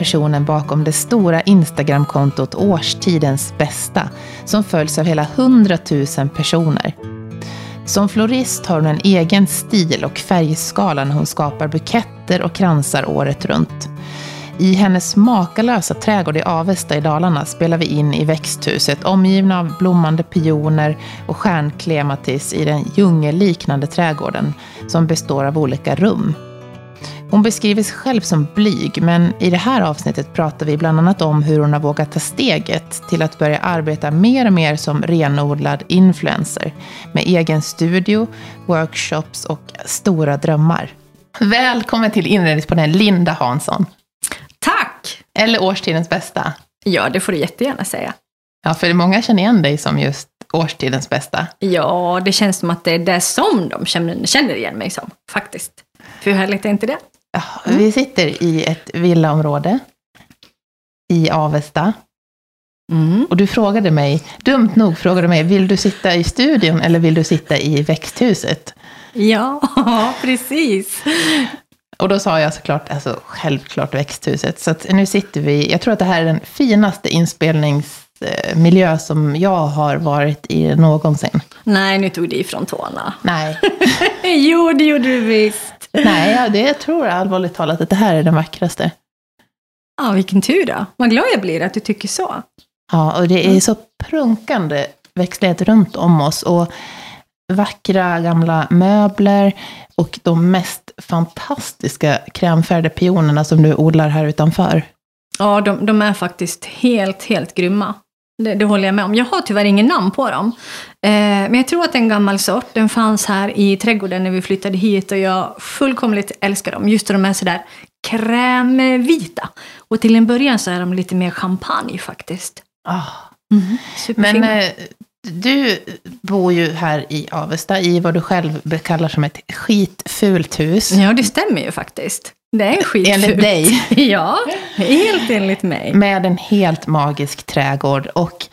Personen bakom det stora Instagramkontot Årstidens bästa, som följs av hela 100 000 personer. Som florist har hon en egen stil och färgskala när hon skapar buketter och kransar året runt. I hennes makalösa trädgård i Avesta i Dalarna spelar vi in i växthuset omgivna av blommande pioner och stjärnklematis i den djungelliknande trädgården som består av olika rum. Hon beskriver sig själv som blyg, men i det här avsnittet pratar vi bland annat om hur hon har vågat ta steget till att börja arbeta mer och mer som renodlad influencer. Med egen studio, workshops och stora drömmar. Välkommen till inredningspanelen Linda Hansson. Tack! Eller årstidens bästa. Ja, det får du jättegärna säga. Ja, för många känner igen dig som just årstidens bästa. Ja, det känns som att det är det som de känner, känner igen mig som, faktiskt. Hur härligt är inte det? Ja, Vi sitter i ett villaområde i Avesta. Mm. Och du frågade mig, dumt nog frågade du mig, vill du sitta i studion eller vill du sitta i växthuset? Ja, precis. Och då sa jag såklart, alltså självklart växthuset. Så nu sitter vi, jag tror att det här är den finaste inspelningsmiljö som jag har varit i någonsin. Nej, nu tog du ifrån tårna. Nej, jo, det gjorde du visst. Nej, ja, det jag tror jag allvarligt talat att det här är den vackraste. Ja, vilken tur då. Vad glad jag blir att du tycker så. Ja, och det är så prunkande växtlighet runt om oss. Och vackra gamla möbler och de mest fantastiska krämfärgade pionerna som du odlar här utanför. Ja, de, de är faktiskt helt, helt grymma. Det, det håller jag med om. Jag har tyvärr ingen namn på dem. Eh, men jag tror att det är en gammal sort. Den fanns här i trädgården när vi flyttade hit och jag fullkomligt älskar dem. Just de är sådär krämvita. Och till en början så är de lite mer champagne faktiskt. Ah. Superfina. Men eh, du bor ju här i Avesta i vad du själv kallar som ett skitfult hus. Ja, det stämmer ju faktiskt. Det är skitfult. Enligt dig. Ja, helt enligt mig. Med en helt magisk trädgård. Och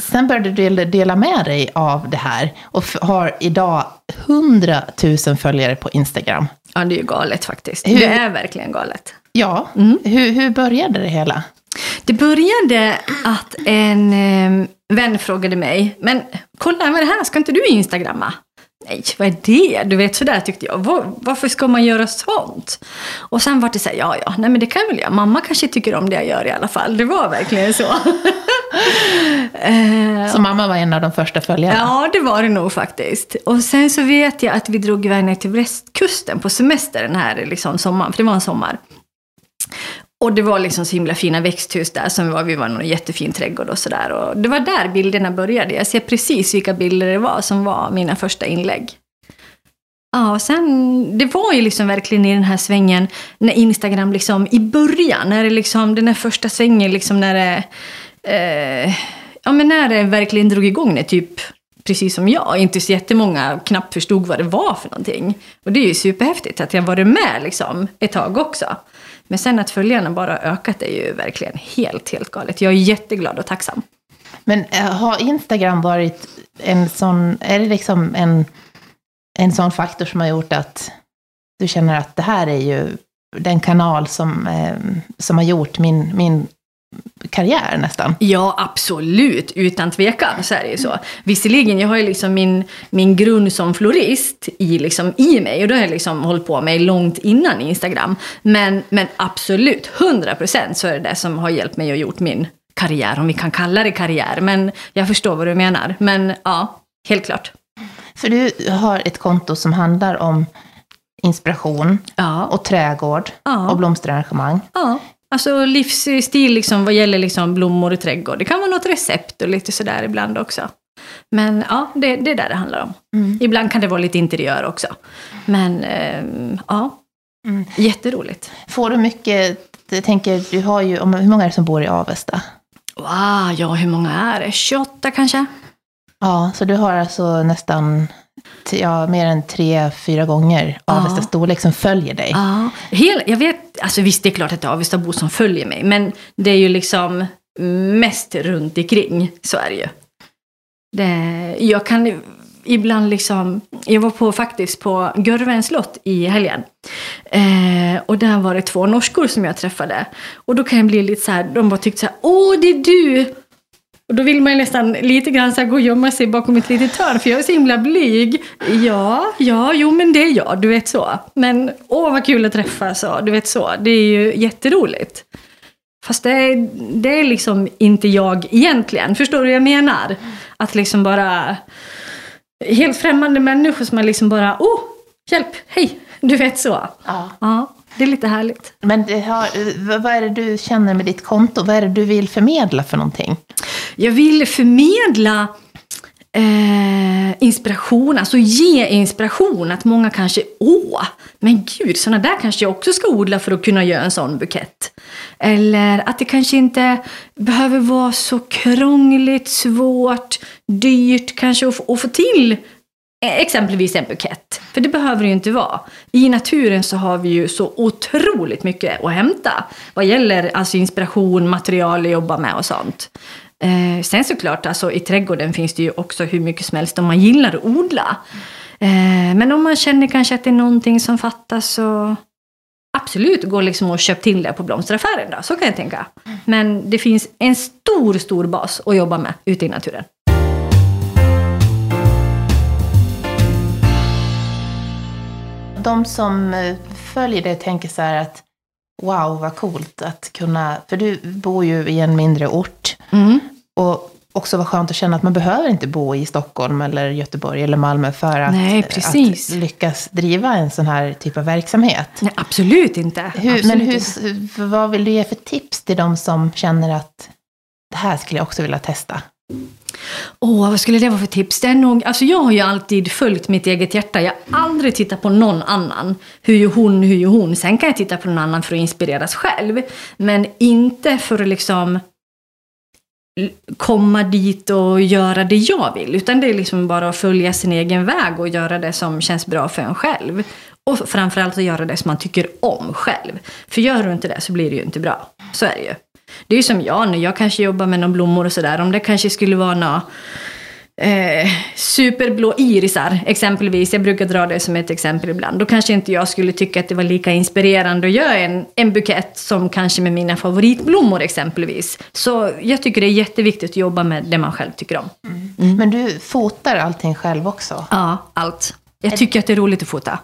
sen började du del- dela med dig av det här. Och har idag 100 000 följare på Instagram. Ja, det är ju galet faktiskt. Hur- Det är verkligen galet. Ja, Mm. hur, hur började det hela? Det började att en eh, vän frågade mig, men kolla är det här, ska inte du instagramma? Nej, vad är det? Du vet, sådär tyckte jag. Var, varför ska man göra sånt? Och sen var det så här, ja, ja, nej men det kan jag väl göra. Mamma kanske tycker om det jag gör i alla fall. Det var verkligen så. Eh, Så mamma var en av de första följarna? Ja, det var det nog faktiskt. Och sen så vet jag att vi drog iväg ner till västkusten på semester den här liksom, sommaren, för det var en sommar. Och det var liksom så himla fina växthus där som var, vi var i någon jättefin trädgård och sådär. Och det var där bilderna började. Jag ser precis vilka bilder det var som var mina första inlägg. Ja, och sen, det var ju liksom verkligen i den här svängen när Instagram liksom, i början, när det liksom, den här första svängen liksom när det, eh, ja men när det verkligen drog igång när typ precis som jag, inte så jättemånga knappt förstod vad det var för någonting. Och det är ju superhäftigt att jag varit med liksom ett tag också. Men sen att följarna bara ökat är ju verkligen helt, helt galet. Jag är jätteglad och tacksam. Men eh, har Instagram varit en sån, är det liksom en, en sån faktor som har gjort att du känner att det här är ju den kanal som, eh, som har gjort min, min karriär nästan? Ja, absolut. Utan tvekan så är det ju så. Visserligen, jag har ju liksom min, min grund som florist i, liksom, i mig. Och det har jag liksom hållit på med långt innan Instagram. Men, men absolut, 100% så är det det som har hjälpt mig och gjort min karriär, om vi kan kalla det karriär. Men jag förstår vad du menar. Men ja, helt klart. För du har ett konto som handlar om inspiration Ja, och trädgård Ja. och blomsterarrangemang. ja. Alltså livsstil liksom, vad gäller liksom blommor i trädgård. Det kan vara något recept och lite sådär ibland också. Men ja, det, det är där det handlar om. Mm. Ibland kan det vara lite interiör också. Men ehm, ja, Mm. jätteroligt. Får du mycket, jag tänker, du har ju, hur många är det som bor i Avesta? Wow, ja hur många är det? 28 kanske? Ja, så du har alltså nästan ja, mer än tre, fyra gånger Ja. Avesta storlek som följer dig. Ja. Hel, jag vet, alltså visst det är klart att det är Avestabo som följer mig. Men det är ju liksom mest runt omkring, så är det ju. Det, jag kan ibland liksom, jag var på faktiskt på Görvens slott i helgen. Eh, och där var det två norskor som jag träffade. Och då kan jag bli lite så här, de bara tyckte så här, åh det är du! Och då vill man ju nästan lite grann så gå och gömma sig bakom ett litet hörn, för jag är så himla blyg. Ja, ja, jo men det är jag, du vet så. Men åh vad kul att träffas, så, du vet så. Det är ju jätteroligt. Fast det är, det är liksom inte jag egentligen. Förstår du vad jag menar? Att liksom bara... Helt främmande människor som man liksom bara, oh, hjälp, hej, du vet så. Ja. Ja, det är lite härligt. Men det har, vad är det du känner med ditt konto? Vad är det du vill förmedla för någonting? Jag vill förmedla eh, inspiration, alltså ge inspiration. Att många kanske, åh, men gud, sådana där kanske jag också ska odla för att kunna göra en sån bukett. Eller att det kanske inte behöver vara så krångligt, svårt, dyrt kanske att få, att få till eh, Eh, exempelvis en bukett. För det behöver det ju inte vara. I naturen så har vi ju så otroligt mycket att hämta vad gäller alltså inspiration, material att jobba med och sånt. Eh, sen såklart, alltså, i trädgården finns det ju också hur mycket som helst om man gillar att odla. Eh, men om man känner kanske att det är någonting som fattas så absolut, gå liksom och köp till det på blomsteraffären då. Så kan jag tänka. Men det finns en stor, stor bas att jobba med ute i naturen. De som eh, följer dig tänker så här att wow, vad coolt att kunna, för du bor ju i en mindre ort. Mm. Och också vad skönt att känna att man behöver inte bo i Stockholm eller Göteborg eller Malmö för att, Nej, precis. att lyckas driva en sån här typ av verksamhet. Nej, absolut inte. Hur, absolut men inte. hur, vad vill du ge för tips till de som känner att det här skulle jag också vilja testa? Åh, vad skulle det vara för tips? Det är nog, alltså jag har ju alltid följt mitt eget hjärta. Jag har aldrig tittat på någon annan. Hur gör hon, hur gör hon? Sen kan jag titta på någon annan för att inspireras själv. Men inte för att liksom komma dit och göra det jag vill. Utan det är liksom bara att följa sin egen väg och göra det som känns bra för en själv. Och framförallt att göra det som man tycker om själv. För gör du inte det så blir det ju inte bra. Så är det ju. Det är ju som jag nu, jag kanske jobbar med några blommor och sådär. Om det kanske skulle vara några eh, superblå irisar exempelvis. Jag brukar dra det som ett exempel ibland. Då kanske inte jag skulle tycka att det var lika inspirerande att göra en, en bukett som kanske med mina favoritblommor exempelvis. Så jag tycker det är jätteviktigt att jobba med det man själv tycker om. Men du fotar allting själv också? Ja, allt. Jag tycker att det är roligt att fota.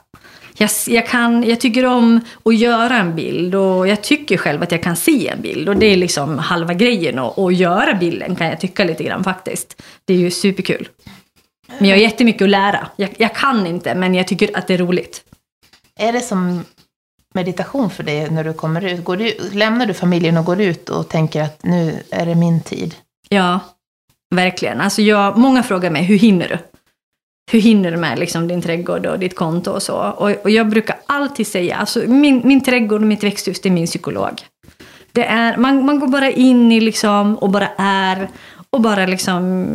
Jag, jag, kan, jag tycker om att göra en bild och jag tycker själv att jag kan se en bild. Och det är liksom halva grejen. Och, och göra bilden kan jag tycka lite grann faktiskt. Det är ju superkul. Men jag har jättemycket att lära. Jag, jag kan inte, men jag tycker att det är roligt. Är det som meditation för dig när du kommer ut? Går du, lämnar du familjen och går ut och tänker att nu är det min tid? Ja, verkligen. Alltså jag, många frågar mig, hur hinner du? Hur hinner du med liksom din trädgård och ditt konto och så? Och, och jag brukar alltid säga, alltså min, min trädgård och mitt växthus, det är min psykolog. Det är, man, man går bara in i liksom och bara är och bara liksom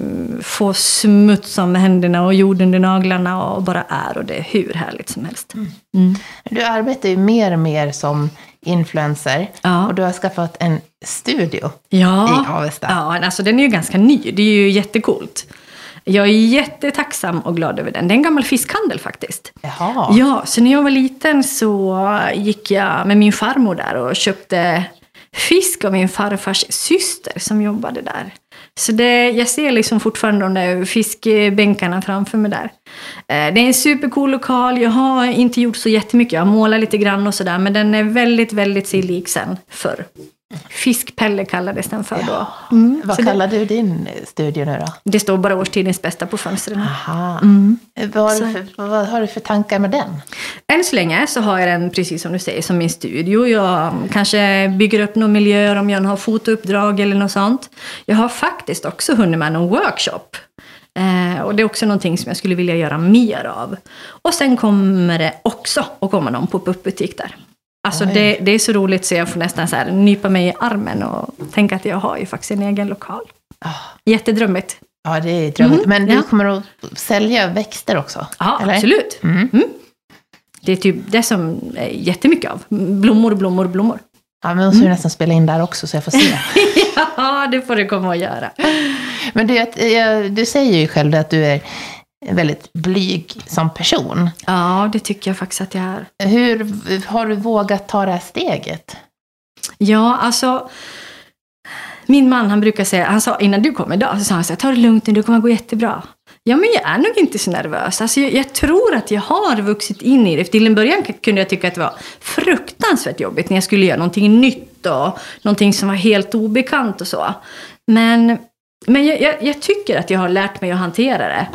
få smuts om händerna och jord under naglarna och bara är och det är hur härligt som helst. Mm. Du arbetar ju mer och mer som influencer Ja. och du har skaffat en studio Ja. i Avesta. Ja, alltså den är ju ganska ny. Det är ju jättecoolt. Jag är jättetacksam och glad över den. Det är en gammal fiskhandel faktiskt. Jaha. Ja, så när jag var liten så gick jag med min farmor där och köpte fisk av min farfars syster som jobbade där. Så det, jag ser liksom fortfarande de där fiskbänkarna framför mig där. Eh, Det är en supercool lokal. Jag har inte gjort så jättemycket. Jag har målat lite grann och sådär. Men den är väldigt, väldigt sig lik sen förr. Fiskpelle kallades den för då. Mm, Vad så det, kallar du din studio nu då? det står bara årstidens bästa på fönstren. Aha. Mm. Vad, har Så- du för, vad har du för tankar med den? Än så länge så har jag den, precis som du säger, som min studio. Jag kanske bygger upp några miljöer om jag har fotouppdrag eller något sånt. Jag har faktiskt också hunnit med någon workshop. Eh, och det är också någonting som jag skulle vilja göra mer av. Och sen kommer det också att komma någon pop-up-butik där. Alltså det, det är så roligt så jag får nästan så här nypa mig i armen och tänka att jag har ju faktiskt en egen lokal. Ah. Jättedrömmigt. Ja, det är drömmigt. Mm, Men du ja. kommer att sälja växter också? Ja, eller? absolut. Mm. Det är typ det som är jättemycket av. Blommor, blommor, blommor. Ja, men då måste vi nästan spela in där också så jag får se. ja, det får du komma och göra. men du, du säger ju själv att du är väldigt blyg som person. Ja, det tycker jag faktiskt att jag är. Hur har du vågat ta det här steget? Ja, alltså. Min man han brukar säga, han sa innan du kom idag, så sa han så här, ta det lugnt nu, det kommer att gå jättebra. Ja, men jag är nog inte så nervös. Alltså, jag, jag, tror att jag har vuxit in i det. Till en början kunde jag tycka att det var fruktansvärt jobbigt när jag skulle göra någonting nytt och någonting som var helt obekant och så. Men, men jag, jag, jag tycker att jag har lärt mig att hantera det.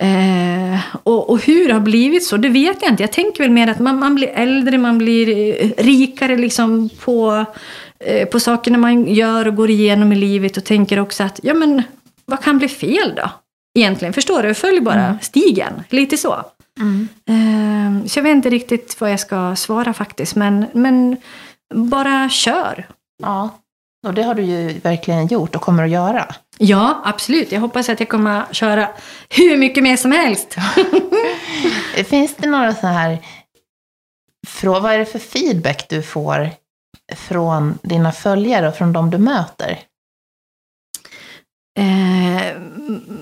Eh, och, och, hur det har blivit så, det vet jag inte. Jag tänker väl mer att man, man blir äldre, man blir eh, rikare liksom på, eh, på sakerna man gör och går igenom i livet och tänker också att, ja men vad kan bli fel då? Egentligen, förstår du? Följ bara mm. stigen, lite så. Mm. Eh, så jag vet inte riktigt vad jag ska svara faktiskt, men, men bara kör. Ja, och det har du ju verkligen gjort och kommer att göra. Ja, absolut. Jag hoppas att jag kommer köra hur mycket mer som helst. Finns det några så här... Vad är det för feedback du får från dina följare och från de du möter? Eh,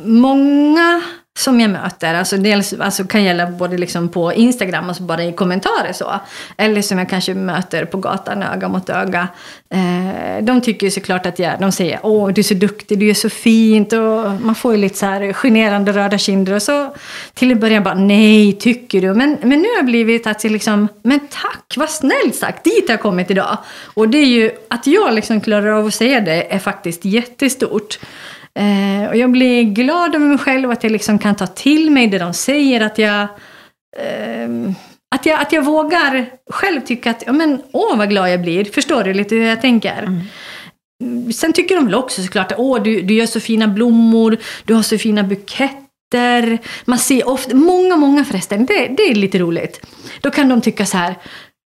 många som jag möter, alltså dels alltså kan gälla både liksom på Instagram, alltså bara i kommentarer så, eller som jag kanske möter på gatan öga mot öga. Eh, de tycker ju såklart att jag, de säger åh du är så duktig, du är så fint och man får ju lite så här generande röda kinder och så till en början bara nej, tycker du? Men, men nu har det blivit att jag liksom, men tack, vad snällt sagt, dit har jag kommit idag. Och det är ju, att jag liksom klarar av att säga det är faktiskt jättestort. Eh, och jag blir glad över mig själv, att jag liksom kan ta till mig det de säger, att jag, eh, att jag, att jag vågar själv tycka att, ja men åh vad glad jag blir, förstår du lite hur jag tänker? Mm. Sen tycker de väl också såklart, åh du, du gör så fina blommor, du har så fina buketter. Man ser ofta, många, många förresten, det, det är lite roligt. Då kan de tycka så här,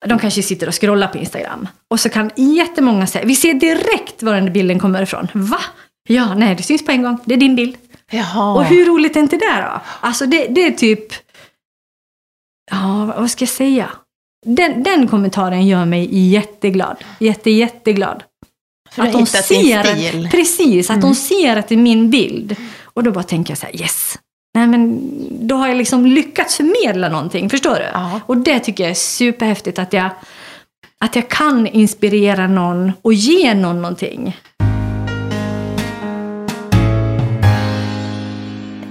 de kanske sitter och scrollar på Instagram. Och så kan jättemånga säga, vi ser direkt var den bilden kommer ifrån. Va? Ja, nej, det syns på en gång. Det är din bild. Jaha. Och hur roligt är inte det då? Alltså det, det är typ... Ja, vad ska jag säga? Den, den kommentaren gör mig jätteglad. Jätte, jätteglad. För att de ser Precis, att mm. de ser att det är min bild. Och då bara tänker jag så här, yes. Nej, men då har jag liksom lyckats förmedla någonting, förstår du? Ja. Och det tycker jag är superhäftigt, att jag, att jag kan inspirera någon och ge någon någonting.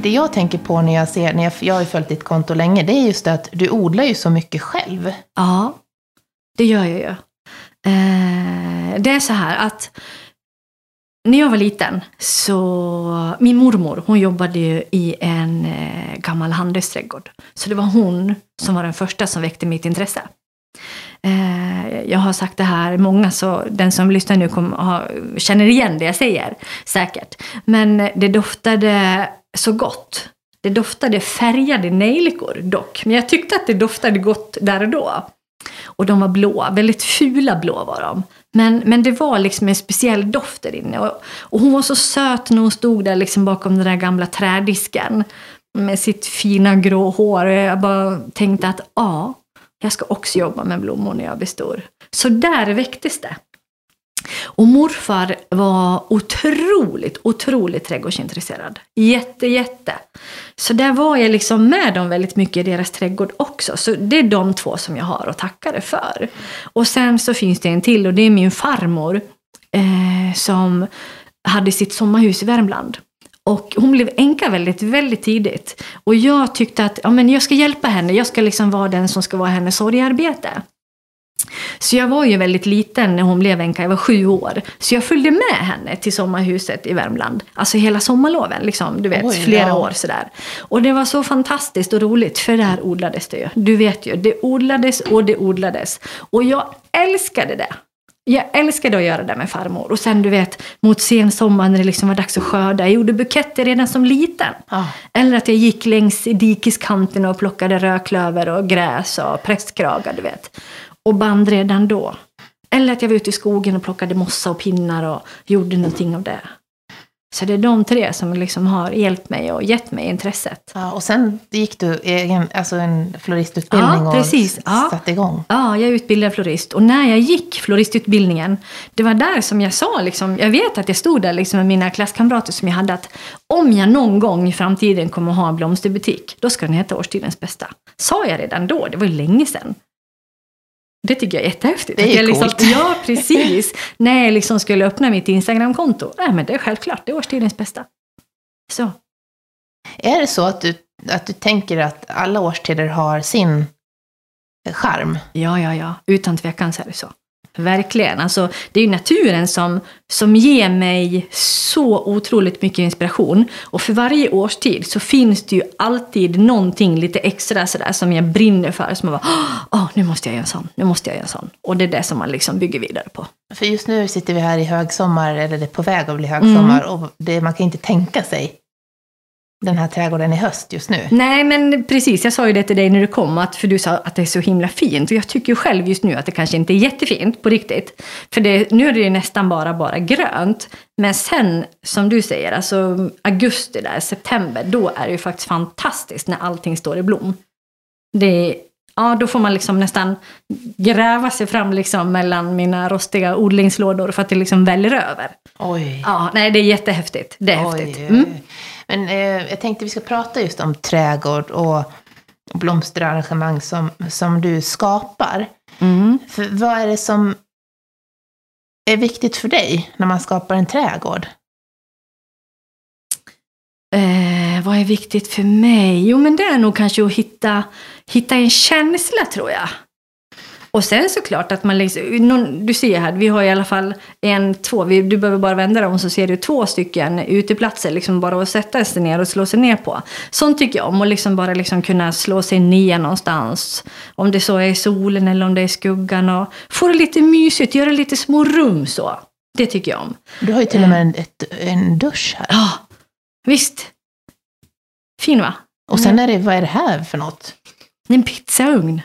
Det jag tänker på när jag ser, när jag, jag har ju följt ditt konto länge, det är just det att du odlar ju så mycket själv. Ja, det gör jag ju. Eh, det är så här att när jag var liten så, min mormor hon jobbade ju i en eh, gammal handelsträdgård. Så det var hon som var den första som väckte mitt intresse. Eh, jag har sagt det här många, så den som lyssnar nu kommer, ha, känner igen det jag säger säkert. Men det doftade så gott. Det doftade färgade nejlikor dock, men jag tyckte att det doftade gott där och då. Och de var blå, väldigt fula blå var de. Men, men det var liksom en speciell doft där inne. Och, och hon var så söt när hon stod där liksom bakom den där gamla trädisken med sitt fina grå hår. Och jag bara tänkte att ja, jag ska också jobba med blommor när jag blir stor. Så där väcktes det. Och morfar var otroligt, otroligt trädgårdsintresserad. Jätte, jätte. Så där var jag liksom med dem väldigt mycket i deras trädgård också. Så det är de två som jag har att tacka det för. Och sen så finns det en till och det är min farmor eh, som hade sitt sommarhus i Värmland. Och hon blev änka väldigt, väldigt tidigt. Och jag tyckte att ja, men jag ska hjälpa henne. Jag ska liksom vara den som ska vara hennes sorgarbete. Så jag var ju väldigt liten när hon blev änka, jag var sju år. Så jag följde med henne till sommarhuset i Värmland. Alltså hela sommarloven, liksom, du vet, Oj, flera ja. år sådär. Och det var så fantastiskt och roligt, för där odlades det ju. Du vet ju, det odlades och det odlades. Och jag älskade det. Jag älskade att göra det med farmor. Och sen du vet, mot sensommaren när det liksom var dags att skörda. Jag gjorde buketter redan som liten. Ah. Eller att jag gick längs dikeskanten och plockade rödklöver och gräs och prästkragar, du vet och band redan då. Eller att jag var ute i skogen och plockade mossa och pinnar och gjorde någonting av det. Så det är de tre som liksom har hjälpt mig och gett mig intresset. Ja, och sen gick du egen, alltså en floristutbildning Ja, precis. och Ja. satte igång. Ja, jag är utbildad florist. Och när jag gick floristutbildningen, det var där som jag sa, liksom, jag vet att jag stod där liksom med mina klasskamrater som jag hade, att om jag någon gång i framtiden kommer att ha en blomsterbutik, då ska den heta Årstidens bästa. Sa jag redan då, det var ju länge sedan. Det tycker jag är jättehäftigt. Det är Att jag liksom, coolt. Ja, precis. När jag liksom skulle öppna mitt Instagramkonto, nej men det är självklart, det är Årstidens bästa. Så. Är det så att du, att du tänker att alla årstider har sin charm? Ja, ja, ja. Utan tvekan så är det så. Verkligen. Alltså, det är ju naturen som, som ger mig så otroligt mycket inspiration. Och för varje årstid så finns det ju alltid någonting lite extra sådär som jag brinner för. Som jag bara, åh, nu måste jag göra en sån, nu måste jag göra en sån. Och det är det som man liksom bygger vidare på. För just nu sitter vi här i högsommar, eller det är på väg att bli högsommar, Mm. och det, man kan inte tänka sig den här trädgården i höst just nu. Nej, men precis. Jag sa ju det till dig när du kom, att, för du sa att det är så himla fint. Och jag tycker ju själv just nu att det kanske inte är jättefint på riktigt. För det, nu är det ju nästan bara, bara grönt. Men sen, som du säger, alltså augusti där, september, då är det ju faktiskt fantastiskt när allting står i blom. Det, ja, då får man liksom nästan gräva sig fram liksom mellan mina rostiga odlingslådor för att det liksom väller över. Oj. Ja, nej, det är jättehäftigt. Det är Oj, häftigt. Mm. Men eh, jag tänkte vi ska prata just om trädgård och blomsterarrangemang som, som du skapar. Mm. För vad är det som är viktigt för dig när man skapar en trädgård? Eh, vad är viktigt för mig? Jo, men det är nog kanske att hitta, hitta en känsla, tror jag. Och sen såklart att man liksom, någon, du ser här, vi har i alla fall en, två, vi, du behöver bara vända dig om så ser du två stycken uteplatser, liksom bara att sätta sig ner och slå sig ner på. Sånt tycker jag om, och liksom bara liksom kunna slå sig ner någonstans. Om det så är i solen eller om det är i skuggan och få det lite mysigt, göra lite små rum så. Det tycker jag om. Du har ju till och med en, ett, en dusch här. Ja, visst. Fin va? Och sen är det, vad är det här för något? En pizzaugn.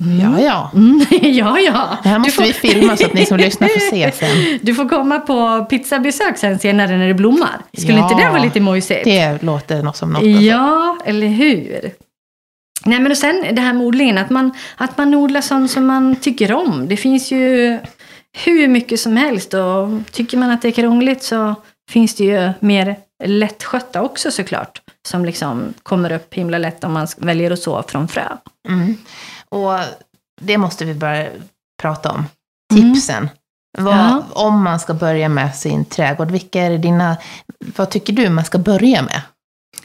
Mm. Ja, ja. Mm, ja, ja. Det här måste får- vi filma så att ni som lyssnar får se sen. Du får komma på pizzabesök sen senare när det blommar. Skulle Ja. inte det vara lite mojsigt? Det låter något som något. alltså. Ja, eller hur? Nej, men och sen det här med odlingen, att man, att man odlar sånt som man tycker om. Det finns ju hur mycket som helst och tycker man att det är krångligt så finns det ju mer lättskötta också såklart. Som liksom kommer upp himla lätt om man väljer att så från frö. Mm. Och det måste vi börja prata om. Mm. Tipsen. Vad, Ja. Om man ska börja med sin trädgård, vilka är dina, vad tycker du man ska börja med?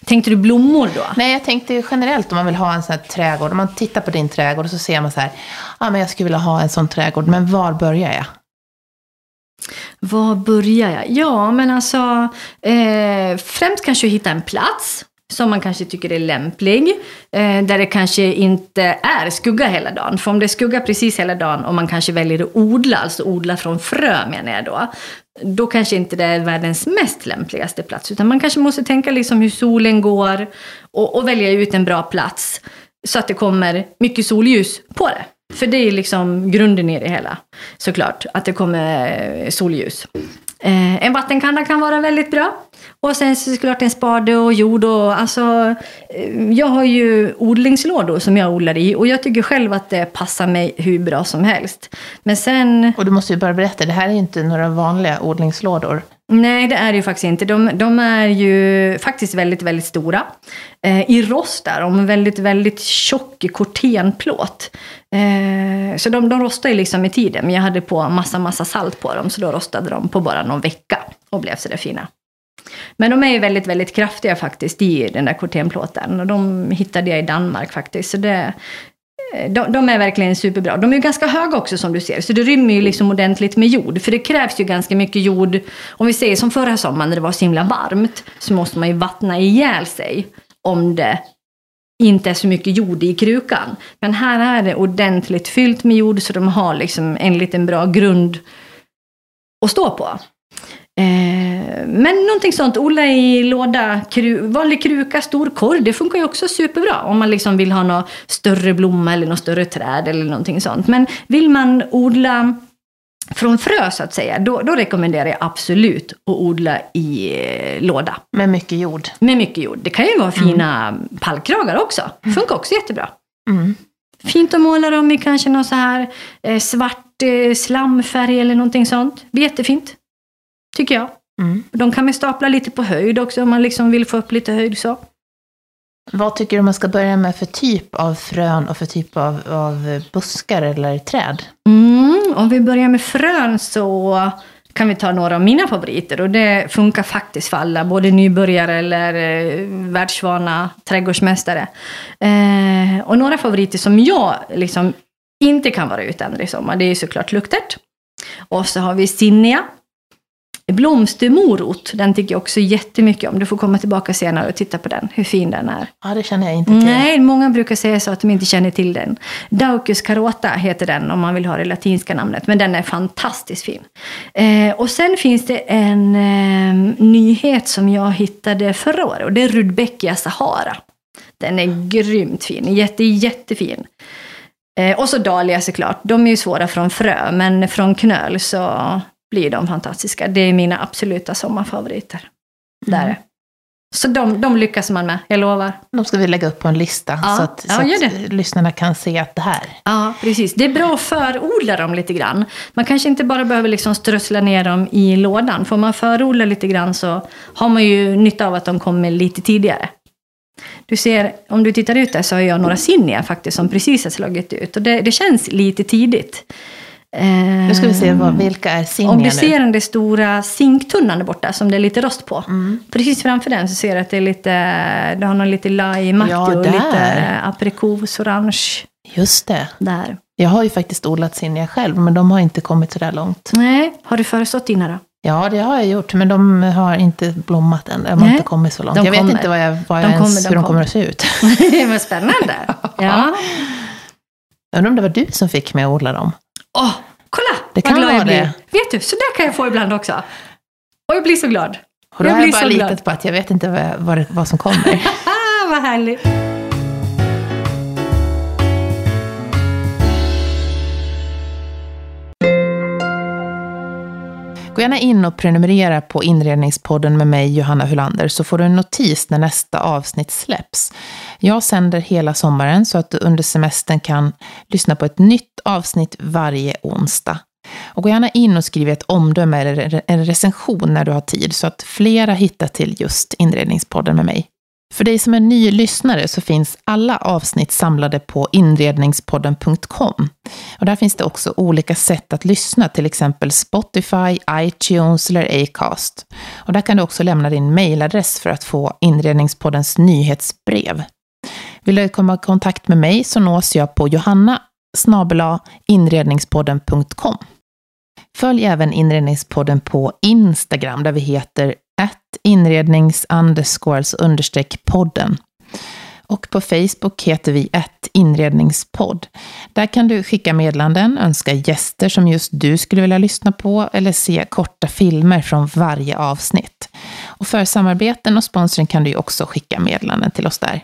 Tänkte du blommor då? Nej, jag tänkte generellt om man vill ha en sån här trädgård. Om man tittar på din trädgård och så ser man så här, ja men jag skulle vilja ha en sån trädgård, men var börjar jag? Var börjar jag? Ja, men alltså eh, främst kanske hitta en plats som man kanske tycker är lämplig. Eh, där det kanske inte är skugga hela dagen. För om det är skugga precis hela dagen och man kanske väljer att odla, alltså odla från frö menar jag då. Då kanske inte det är världens mest lämpligaste plats. Utan man kanske måste tänka liksom hur solen går och, och välja ut en bra plats. Så att det kommer mycket solljus på det. För det är liksom grunden i det hela. Såklart, att det kommer eh, solljus. Eh, en vattenkanna kan vara väldigt bra. Och sen så såklart en spade och jord och alltså. eh, Jag har ju odlingslådor som jag odlar i och jag tycker själv att det passar mig hur bra som helst. Men sen, Och du måste ju bara berätta, det här är ju inte några vanliga odlingslådor. nej det är det ju faktiskt inte. De, de är ju faktiskt väldigt, väldigt stora. Eh, I rost och med väldigt, väldigt tjock kortenplåt. Eh, så de, de rostar ju liksom i tiden, men jag hade på massa, massa salt på dem, så då rostade de på bara någon vecka och blev så där fina. Men de är ju väldigt, väldigt kraftiga faktiskt i den där kortenplåten. Och de hittade jag i Danmark faktiskt. Så det, eh, de, de är verkligen superbra. De är ju ganska höga också som du ser. Så det rymmer ju liksom ordentligt med jord. För det krävs ju ganska mycket jord. Om vi säger som förra sommaren när det var så himla varmt. Så måste man ju vattna ihjäl sig. Om det inte är så mycket jord i krukan. Men här är det ordentligt fyllt med jord. Så de har liksom en liten bra grund att stå på. Eh, men någonting sånt, odla i låda, kru, vanlig kruka, stor korg, det funkar ju också superbra om man liksom vill ha någon större blomma eller något större träd eller någonting sånt. Men vill man odla från frö så att säga, då, då rekommenderar jag absolut att odla i eh, låda. Med mycket jord. Med mycket jord. Det kan ju vara fina pallkragar också. Funkar också jättebra. Mm. Fint att måla dem i kanske någon så här eh, svart eh, slamfärg eller någonting sånt. Det blir jättefint. Tycker jag. Mm. De kan man stapla lite på höjd också om man liksom vill få upp lite höjd så. Vad tycker du man ska börja med för typ av frön och för typ av, av buskar eller träd? Mm, om vi börjar med frön så kan vi ta några av mina favoriter. Och det funkar faktiskt för alla, både nybörjare eller eh, världsvana trädgårdsmästare. Eh, och några favoriter som jag liksom inte kan vara utan i sommar, det är såklart luktärt. Och så har vi zinnia. Blomstermorot, den tycker jag också jättemycket om. Du får komma tillbaka senare och titta på den, hur fin den är. Ja, det känner jag inte till. Nej, många brukar säga så att de inte känner till den. Daucus carota heter den om man vill ha det latinska namnet, men den är fantastiskt fin. Eh, och sen finns det en eh, nyhet som jag hittade förra året och det är Rudbeckia Sahara. Den är grymt fin, jätte, jättefin. Eh, och så dahlia såklart, de är ju svåra från frö, men från knöl så blir de fantastiska. Det är mina absoluta sommarfavoriter. Mm. Där. Så de, de lyckas man med, jag lovar. De ska vi lägga upp på en lista Ja, så att, ja, så att lyssnarna kan se att det här. Ja, precis. Det är bra att förodla dem lite grann. Man kanske inte bara behöver liksom strössla ner dem i lådan. Får man förodla lite grann så har man ju nytta av att de kommer lite tidigare. Du ser, om du tittar ut där så har jag några zinnia faktiskt som precis har slagit ut. Och det, det känns lite tidigt. Nu ska vi se vad, vilka är zinnia Om du ser den där stora zinktunnan där borta som det är lite rost på. Mm. Precis framför den så ser du att det är lite, det har någon lite limeaktig Ja, och lite aprikosorange Just det. där. Jag har ju faktiskt odlat zinnia själv, men de har inte kommit så där långt. Nej, har du förestått dina då? Ja, det har jag gjort, men de har inte blommat än. De har Nej, inte kommit så långt. de jag vet kommer. inte vad jag, vad De jag ens, kommer, de hur de kommer kommer. att se ut. Vad spännande. ja. Jag undrar om det var du som fick mig att odla dem? Åh, kolla Det vad kan glad vara jag blir. det. Vet du, så där kan jag få ibland också. Och jag blir så glad. Och då jag har jag bara så litat glad. på att jag vet inte vad, vad, vad som kommer. Vad härligt. Gå gärna in och prenumerera på Inredningspodden med mig, Johanna Hulander, så får du en notis när nästa avsnitt släpps. Jag sänder hela sommaren så att du under semestern kan lyssna på ett nytt avsnitt varje onsdag. Och gå gärna in och skriv ett omdöme eller en recension när du har tid så att flera hittar till just Inredningspodden med mig. För dig som är ny lyssnare så finns alla avsnitt samlade på inredningspodden.com. Och där finns det också olika sätt att lyssna, till exempel Spotify, iTunes eller Acast. Och där kan du också lämna din mailadress för att få Inredningspoddens nyhetsbrev. Vill du komma i kontakt med mig så nås jag på johanna inredningspodden.com. Följ även Inredningspodden på Instagram där vi heter inrednings understreck podden. Och på Facebook heter vi ett inredningspodd. Där kan du skicka meddelanden, önska gäster som just du skulle vilja lyssna på eller se korta filmer från varje avsnitt. Och för samarbeten och sponsring kan du ju också skicka meddelanden till oss där.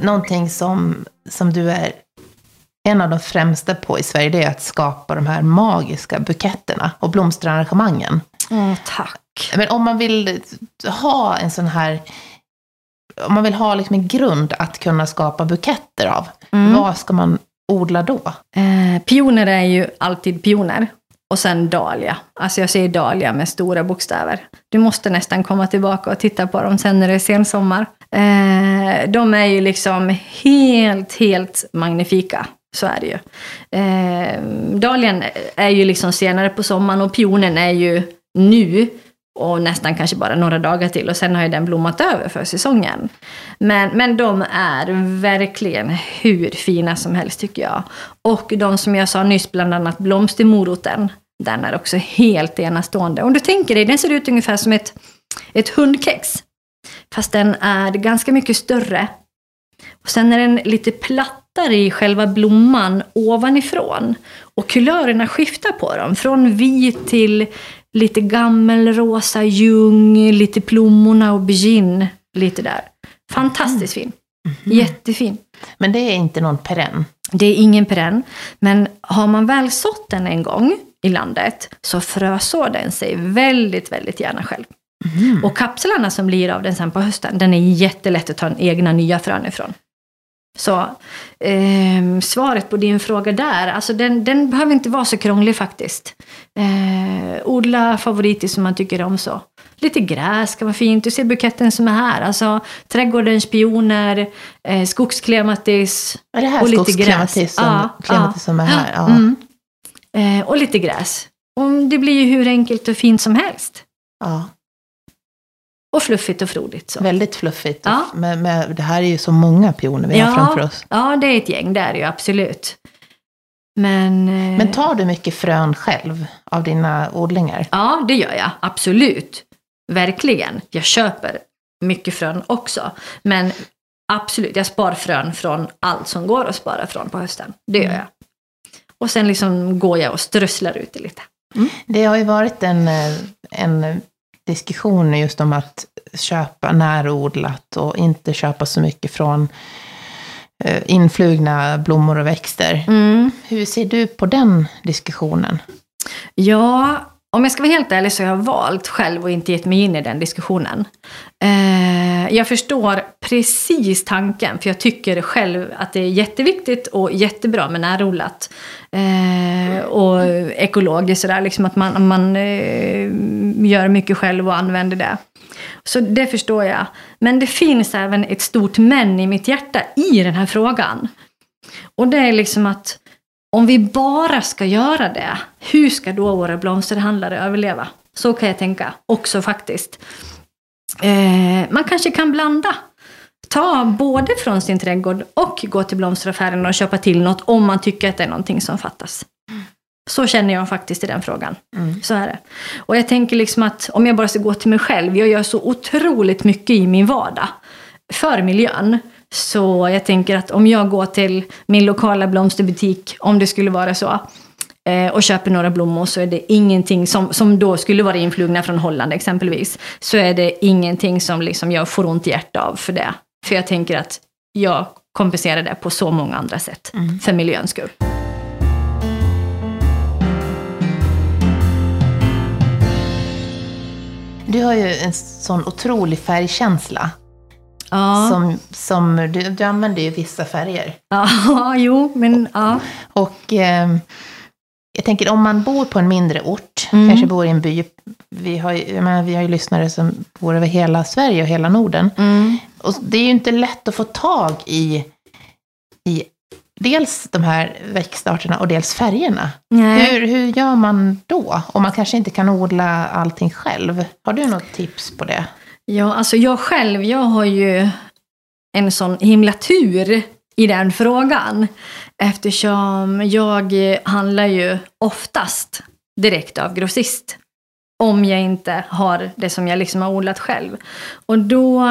Någonting som, som du är en av de främsta på i Sverige, det är att skapa de här magiska buketterna och blomsterarrangemangen. Åh, tack. Men om man vill ha en sån här, om man vill ha liksom en grund att kunna skapa buketter av, Mm. vad ska man odla då? Eh, pioner är ju alltid pioner. Och sen dahlia. Alltså jag säger dahlia med stora bokstäver. Du måste nästan komma tillbaka och titta på dem sen när det är sensommar. Eh, de är ju liksom helt, helt magnifika. Så är det ju. Eh, dahlian är ju liksom senare på sommaren och pionen är ju nu. Och nästan kanske bara några dagar till och sen har ju den blommat över för säsongen. Men, men de är verkligen hur fina som helst tycker jag. Och de som jag sa nyss, bland annat blomstermoroten, den är också helt enastående. Om du tänker dig, den ser ut ungefär som ett, ett hundkex. Fast den är ganska mycket större. Och sen är den lite plattare i själva blomman ovanifrån. Och kulörerna skiftar på dem. Från vit till lite gammelrosa ljung, lite plommon aubergine, lite där. Fantastiskt fin. Jättefin. Men det är inte någon perenn. Det är ingen perenn. Men har man väl sått den en gång i landet så frösår den sig väldigt, väldigt gärna själv. Mm. Och kapslarna som blir av den sen på hösten, den är jättelätt att ta egna nya frön ifrån. Så eh, svaret på din fråga där, alltså den, den behöver inte vara så krånglig faktiskt. Eh, odla favoriter som man tycker om så. Lite gräs kan vara fint. Du ser buketten som är här. Alltså trädgårdens spioner, eh, skogsklemattis. Är det här och lite gräs. som, Ja, klematis som är här? Ja. Mm. Eh, och lite gräs. Och det blir ju hur enkelt och fint som helst. Ja. Och fluffigt och frodigt. Så. Väldigt fluffigt. Ja. Men, men det här är ju så många pioner vi har framför oss. Ja, det är ett gäng, det är det ju absolut. Men, eh, Men tar du mycket frön själv av dina odlingar? Ja, det gör jag. Absolut. Verkligen. Jag köper mycket frön också. Men absolut, jag spar frön från allt som går att spara från på hösten. Det gör Mm. jag. Och sen liksom går jag och strösslar ut det lite. Det har ju varit en, eh, en diskussion just om att köpa närodlat och inte köpa så mycket från eh, influgna blommor och växter. Mm. Hur ser du på den diskussionen? Ja, om jag ska vara helt ärlig så har jag valt själv och inte gett mig in i den diskussionen. Eh, jag förstår precis tanken, för jag tycker själv att det är jätteviktigt och jättebra med närodlat. Eh, och ekologiskt sådär, liksom att man, man eh, gör mycket själv och använder det. Så det förstår jag. Men det finns även ett stort men i mitt hjärta i den här frågan. Och det är liksom att om vi bara ska göra det, hur ska då våra blomsterhandlare överleva? Så kan jag tänka också faktiskt. Eh, man kanske kan blanda. Ta både från sin trädgård och gå till blomsteraffären och köpa till något om man tycker att det är någonting som fattas. Så känner jag faktiskt i den frågan. Mm. Så är det. Och jag tänker liksom att om jag bara ska gå till mig själv, jag gör så otroligt mycket i min vardag för miljön. Så jag tänker att om jag går till min lokala blomsterbutik, om det skulle vara så, eh, och köper några blommor så är det ingenting som, som då skulle vara influgna från Holland exempelvis. Så är det ingenting som liksom jag får ont i hjärtat av för det. För jag tänker att jag kompenserar det på så många andra sätt. För miljöns skull. Du har ju en sån otrolig färgkänsla. Ja, Som, som, du, du använder ju vissa färger. ja jo, men ja. Och eh, jag tänker om man bor på en mindre ort, Mm. kanske bor i en by. Vi har, ju- menar, vi har ju lyssnare som bor över hela Sverige och hela Norden. Mm. Och det är ju inte lätt att få tag i, i dels de här växtarterna och dels färgerna. Nej. Hur, hur gör man då? Om man kanske inte kan odla allting själv. Har du något tips på det? Ja, alltså jag själv, jag har ju en sån himla tur i den frågan. Eftersom jag handlar ju oftast direkt av grossist. Om jag inte har det som jag liksom har odlat själv. Och då,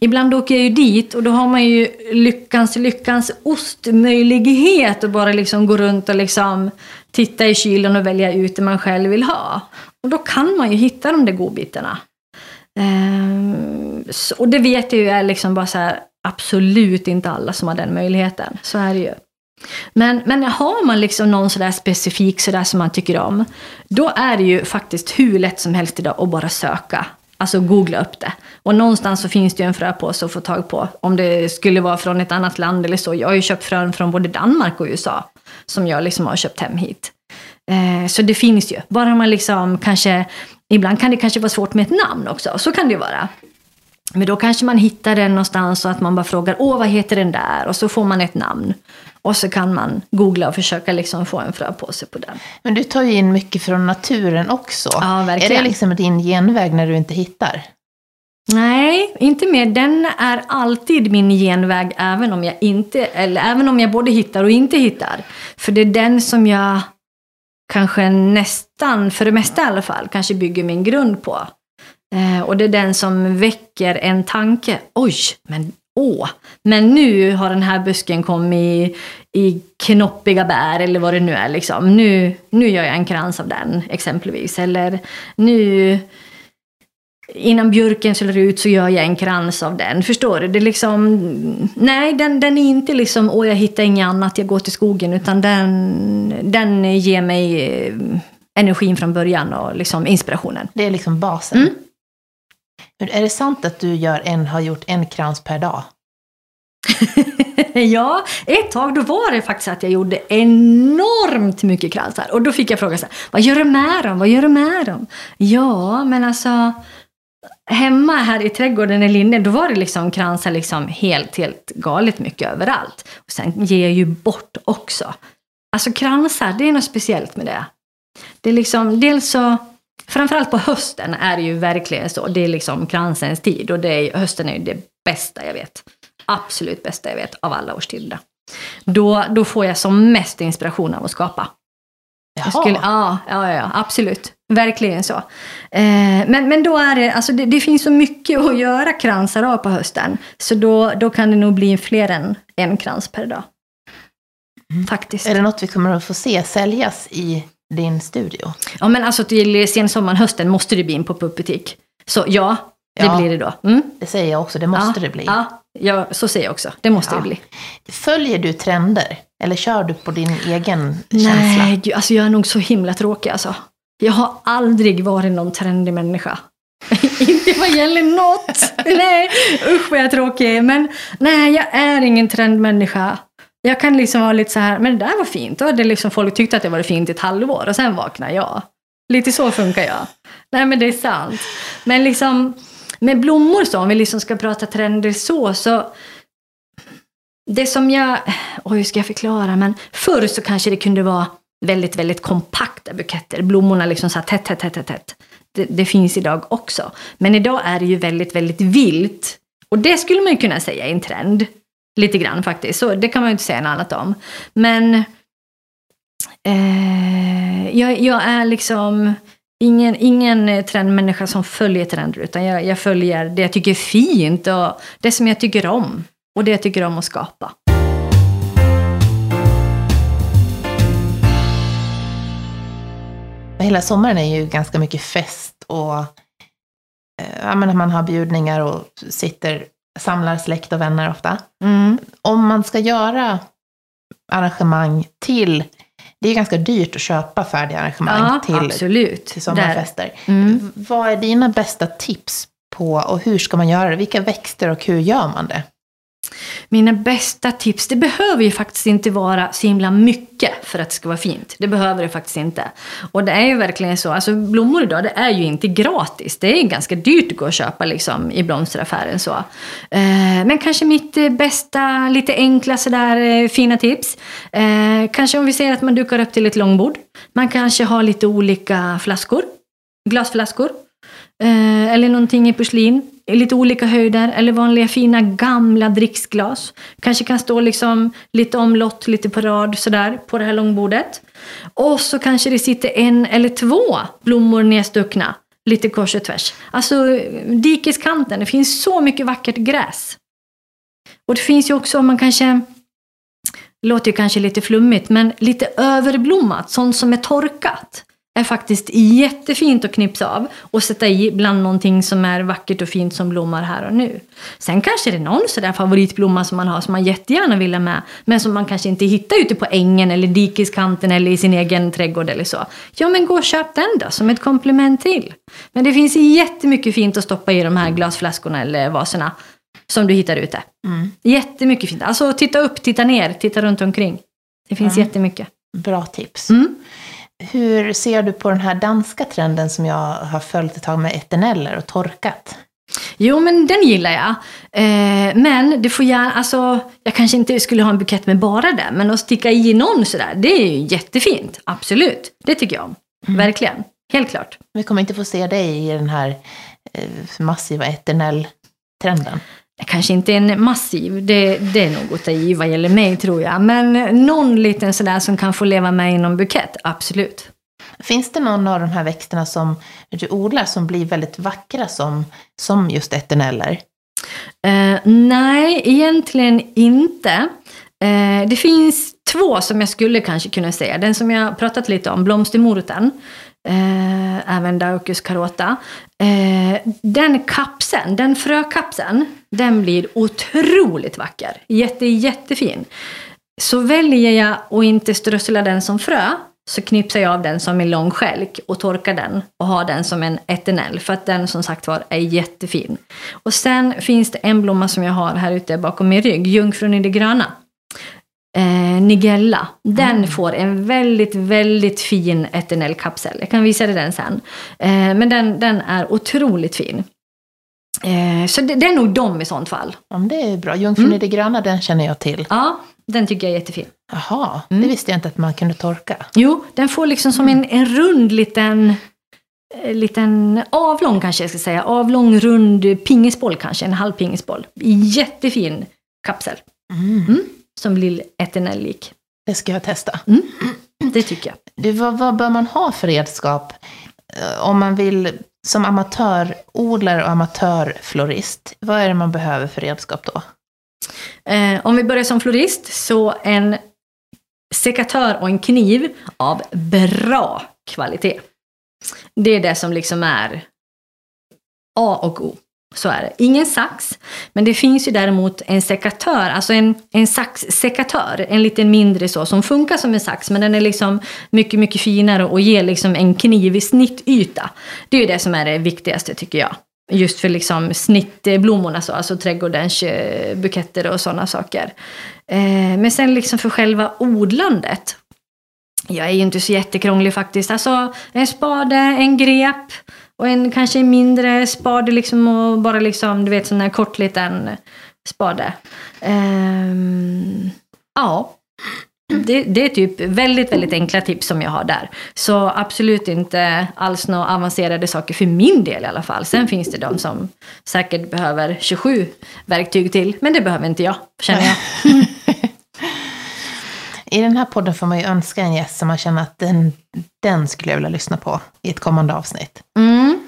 ibland åker jag ju dit och då har man ju lyckans, lyckans ostmöjlighet att bara liksom gå runt och liksom titta i kylen och välja ut det man själv vill ha. Och då kan man ju hitta de där godbitarna. Ehm, så- och det vet jag ju är liksom bara så här, absolut inte alla som har den möjligheten. Så är det ju. Men, men har man liksom någon sådär specifik sådär som man tycker om, då är det ju faktiskt hur lätt som helst idag att bara söka. Alltså googla upp det. Och någonstans så finns det ju en fröpåse att få tag på. Om det skulle vara från ett annat land eller så. Jag har ju köpt frön från både Danmark och USA. Som jag liksom har köpt hem hit. Eh, så det finns ju. Bara man liksom kanske, ibland kan det kanske vara svårt med ett namn också. Så kan det vara. Men då kanske man hittar den någonstans och att man bara frågar åh vad heter den där? Och så får man ett namn. Och så kan man googla och försöka liksom få en fröpåse på den. Men du tar ju in mycket från naturen också. Ja, Är verkligen. det liksom din genväg när du inte hittar? Nej, inte mer. Den är alltid min genväg även om jag inte, eller även om jag både hittar och inte hittar. För det är den som jag kanske nästan, för det mesta i alla fall, kanske bygger min grund på. Eh, och det är den som väcker en tanke. Oj, men åh, men nu har den här busken kommit i, i knoppiga bär eller vad det nu är. Liksom. Nu, nu gör jag en krans av den exempelvis. Eller nu innan björken slår ut så gör jag en krans av den. Förstår du? Det är liksom, nej, den, den är inte liksom, åh jag hittar inget annat, jag går till skogen. Utan den, den ger mig eh, energin från början och liksom inspirationen. Det är liksom basen. Mm. Men Är det sant att du gör en, har gjort en krans per dag? ja, ett tag då var det faktiskt att jag gjorde enormt mycket kransar. Och då fick jag frågan så här, vad gör du med dem? Vad gör du med dem? Ja, men alltså hemma här i trädgården i Linne, då var det liksom kransar liksom helt, helt galet mycket överallt. Och sen ger jag ju bort också. Alltså kransar, det är något speciellt med det. Det är liksom, dels så, framförallt på hösten är det ju verkligen så. Det är liksom kransens tid och det är, hösten är ju det bästa jag vet. Absolut bästa jag vet av alla årstider. Då, då får jag som mest inspiration av att skapa. Jag skulle, ja, ja, ja, absolut. Verkligen så. Eh, men, men då är det, alltså det, det finns så mycket att göra kransar av på hösten. Så då, då kan det nog bli fler än en krans per dag. Faktiskt. Är det något vi kommer att få se säljas i din studio? Ja, men alltså till sensommaren, hösten måste det bli en pop-up butik. Så ja, det Ja. blir det då. Mm. Det säger jag också, det måste ja, det bli. Ja, ja, så säger jag också. Det måste Ja. det bli. Följer du trender? Eller kör du på din egen känsla? Nej, alltså jag är nog så himla tråkig alltså. Jag har aldrig varit någon trendig människa. Inte vad gäller något. nej, usch vad jag är tråkig. Men nej, jag är ingen trendmänniska. Jag kan liksom vara lite så här, men det där var fint. Då hade liksom folk tyckt att det var fint i ett halvår och sen vaknar jag. Lite så funkar jag. Nej men det är sant. Men liksom med blommor så, om vi liksom ska prata trender så, så det som jag, oj hur ska jag förklara, men förr så kanske det kunde vara väldigt, väldigt kompakta buketter. Blommorna liksom så här tätt, tätt, tätt, tätt. Det, det finns idag också. Men idag är det ju väldigt, väldigt vilt. Och det skulle man ju kunna säga är en trend. Lite grann faktiskt. Så det kan man ju inte säga något annat om. Men eh, jag, jag är liksom ingen, ingen trendmänniska som följer trender. Utan jag, jag följer det jag tycker är fint och det som jag tycker om. Och det jag tycker om att skapa. Hela sommaren är ju ganska mycket fest och eh, ja, men man har bjudningar och sitter, samlar släkt och vänner ofta. Mm. Om man ska göra arrangemang till, det är ganska dyrt att köpa färdiga arrangemang Ja, till, absolut. till sommarfester. Mm. Vad är dina bästa tips på och hur ska man göra det? Vilka växter och hur gör man det? Mina bästa tips, det behöver ju faktiskt inte vara så himla mycket för att det ska vara fint. Det behöver det faktiskt inte. Och det är ju verkligen så, alltså blommor idag det är ju inte gratis. Det är ganska dyrt att gå och köpa liksom i blomsteraffären så. Eh, men kanske mitt eh, bästa, lite enkla sådär eh, fina tips. Kanske om vi säger att man dukar upp till ett långbord. Man kanske har lite olika flaskor, glasflaskor. Eller någonting i porslin lite olika höjder eller vanliga fina gamla dricksglas. Kanske kan stå liksom lite omlott, lite på rad sådär på det här långbordet. Och så kanske det sitter en eller två blommor nedstuckna lite kors och tvärs. Alltså dikeskanten, det finns så mycket vackert gräs. Och det finns ju också, om man kanske låter ju kanske lite flummigt, men lite överblommat, sånt som är torkat är faktiskt jättefint att knipsa av och sätta i bland någonting som är vackert och fint som blommar här och nu. Sen kanske det är någon sådär favoritblomma som man har som man jättegärna vill ha med men som man kanske inte hittar ute på ängen eller dikeskanten eller i sin egen trädgård eller så. Ja men gå och köp den då som ett komplement till. Men det finns jättemycket fint att stoppa i de här glasflaskorna eller vaserna som du hittar ute. Mm. Jättemycket fint. Alltså titta upp, titta ner, titta runt omkring. Det finns Mm. jättemycket. Bra tips. Mm. Hur ser du på den här danska trenden som jag har följt ett tag med eterneller och torkat? Jo, men den gillar jag. Eh, men det får gärna, alltså, jag kanske inte skulle ha en bukett med bara det, men att sticka i någon sådär, det är ju jättefint. Absolut, det tycker jag om. Verkligen, helt klart. Vi kommer inte få se dig i den här eh, massiva eternell-trenden. Kanske inte en massiv, det, det är ta i vad gäller mig tror jag. Men någon liten sådär som kan få leva med i någon bukett, absolut. Finns det någon av de här växterna som du odlar som blir väldigt vackra som, som just eterneller? Eh, nej, egentligen inte. Eh, det finns två som jag skulle kanske kunna säga. Den som jag pratat lite om, blomstermoroten eh, även Daucus carota. Eh, den kapseln, den frökapseln, den blir otroligt vacker. Jätte, jättefin. Så väljer jag att inte strössla den som frö, så knipsar jag av den som en lång skälk och torkar den och har den som en eternell för att den som sagt var är jättefin. Och sen finns det en blomma som jag har här ute bakom min rygg, jungfrun i det gröna. Eh, Nigella. Den mm. får en väldigt, väldigt fin eternell kapsel. Jag kan visa dig den sen. Eh, men den, den är otroligt fin. Eh, så det, det, är nog de i sånt fall. Ja, det är bra. Jungfrun mm. i det gröna, den känner jag till. Ja, den tycker jag är jättefin. Jaha, mm. det visste jag inte att man kunde torka. Jo, den får liksom som en, en rund liten, eh, liten avlång kanske jag ska säga. Avlång rund pingisboll kanske, en halv pingisboll. Jättefin kapsel. Mm. Som blir eternell-lik. Det ska jag testa. Mm, det tycker jag. Du, vad, vad bör man ha för redskap eh, om man vill som amatörodlare och amatörflorist? Vad är det man behöver för redskap då? Eh, om vi börjar som florist, så en sekatör och en kniv av bra kvalitet. Det är det som liksom är A och O. Så är det. Ingen sax, men det finns ju däremot en sekatör, alltså en, en saxsekatör, en liten mindre så, som funkar som en sax, men den är liksom mycket, mycket finare och ger liksom en knivig snittyta. Det är ju det som är det viktigaste tycker jag. Just för liksom snittblommorna, så, alltså trädgårdens eh, buketter och sådana saker. Eh, men sen liksom för själva odlandet. Jag är ju inte så jättekrånglig faktiskt. Alltså en spade, en grep och en kanske mindre spade liksom och bara liksom, du vet sån här kort liten spade. Um, ja, det, det, är typ väldigt, väldigt enkla tips som jag har där. Så absolut inte alls några avancerade saker för min del i alla fall. Sen finns det de som säkert behöver 27 verktyg till, men det behöver inte jag, känner jag. I den här podden får man ju önska en gäst som man känner att den, den skulle jag vilja lyssna på i ett kommande avsnitt. Mm.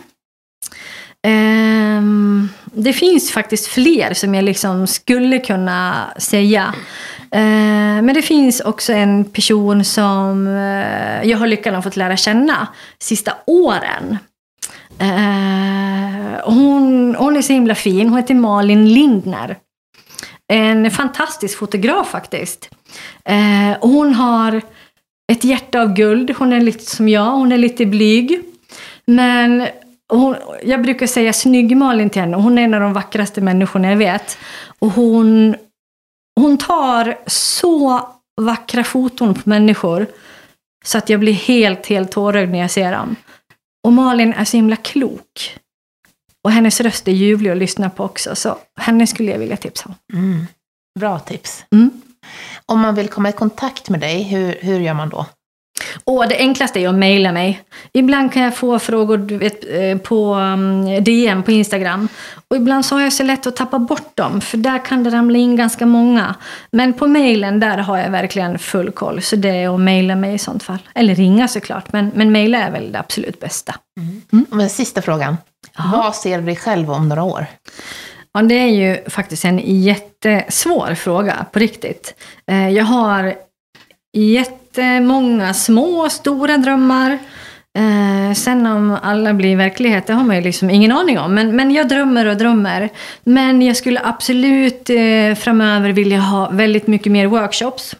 Um, det finns faktiskt fler som jag liksom skulle kunna säga. Uh, men det finns också en person som uh, jag har lyckan att fått lära känna sista åren. Uh, hon, hon är så himla fin. Hon heter Malin Lindner. En fantastisk fotograf faktiskt. Eh, och hon har ett hjärta av guld. Hon är lite som jag, hon är lite blyg. Men hon, jag brukar säga snygg-Malin till henne. Hon är en av de vackraste människorna jag vet. Och hon, hon tar så vackra foton på människor så att jag blir helt, helt tårögd när jag ser dem. Och Malin är så himla klok. Och hennes röst är ljuvlig att lyssna på också, så henne skulle jag vilja tipsa om. Mm. Bra tips. Mm. Om man vill komma i kontakt med dig, hur, hur gör man då? Och det enklaste är att mejla mig. Ibland kan jag få frågor vet, eh, på mm, DM på Instagram. Och ibland så har jag så lätt att tappa bort dem, för där kan det ramla in ganska många. Men på mejlen, där har jag verkligen full koll. Så det är att mejla mig i sånt fall. Eller ringa såklart, men, men mejla är väl det absolut bästa. Mm. Mm. Men sista frågan. Aha. Vad ser du dig själv om några år? Ja, det är ju faktiskt en jättesvår fråga, på riktigt. Eh, jag har jättemånga små och stora drömmar. Eh, sen om alla blir verklighet, det har man ju liksom ingen aning om. Men, men jag drömmer och drömmer. Men jag skulle absolut eh, framöver vilja ha väldigt mycket mer workshops.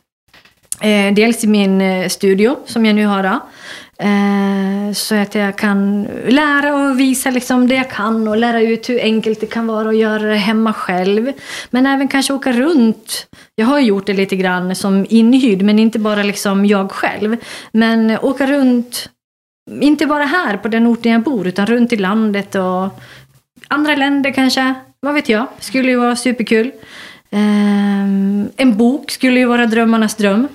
Eh, dels i min studio som jag nu har. Då. Eh, så att jag kan lära och visa liksom det jag kan och lära ut hur enkelt det kan vara att göra det hemma själv. Men även kanske åka runt. Jag har gjort det lite grann som inhyrd, men inte bara liksom jag själv. Men åka runt, inte bara här på den orten jag bor, utan runt i landet och andra länder kanske. Vad vet jag? Skulle ju vara superkul. Eh, en bok skulle ju vara drömmarnas dröm.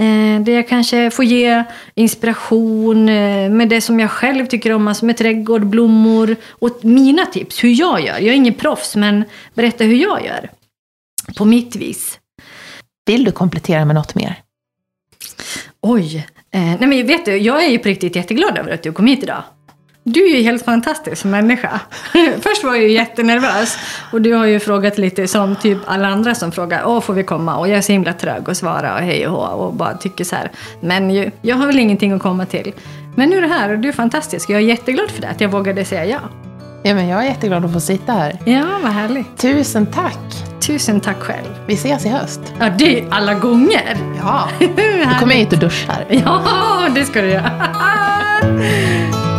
Eh, där jag kanske får ge inspiration eh, med det som jag själv tycker om, alltså med trädgård, blommor och mina tips, hur jag gör. Jag är ingen proffs, men berätta hur jag gör. På mitt vis. Vill du komplettera med något mer? Oj. Eh, nej men vet du, jag är ju på riktigt jätteglad över att du kom hit idag. Du är ju helt fantastisk som människa. Först var jag ju jättenervös. Och du har ju frågat lite som typ alla andra som frågar Åh, får vi komma? Och jag är så himla trög att svara och hej och hå och bara tycker så här. Men ju, jag har väl ingenting att komma till. Men nu är du här och du är fantastisk. Jag är jätteglad för det, att jag vågade säga ja. Ja, men jag är jätteglad att få sitta här. Ja, vad härligt. Tusen tack! Tusen tack själv. Vi ses i höst. Ja, det är alla gånger. Ja, då kommer jag hit och duschar. Ja, det ska du göra.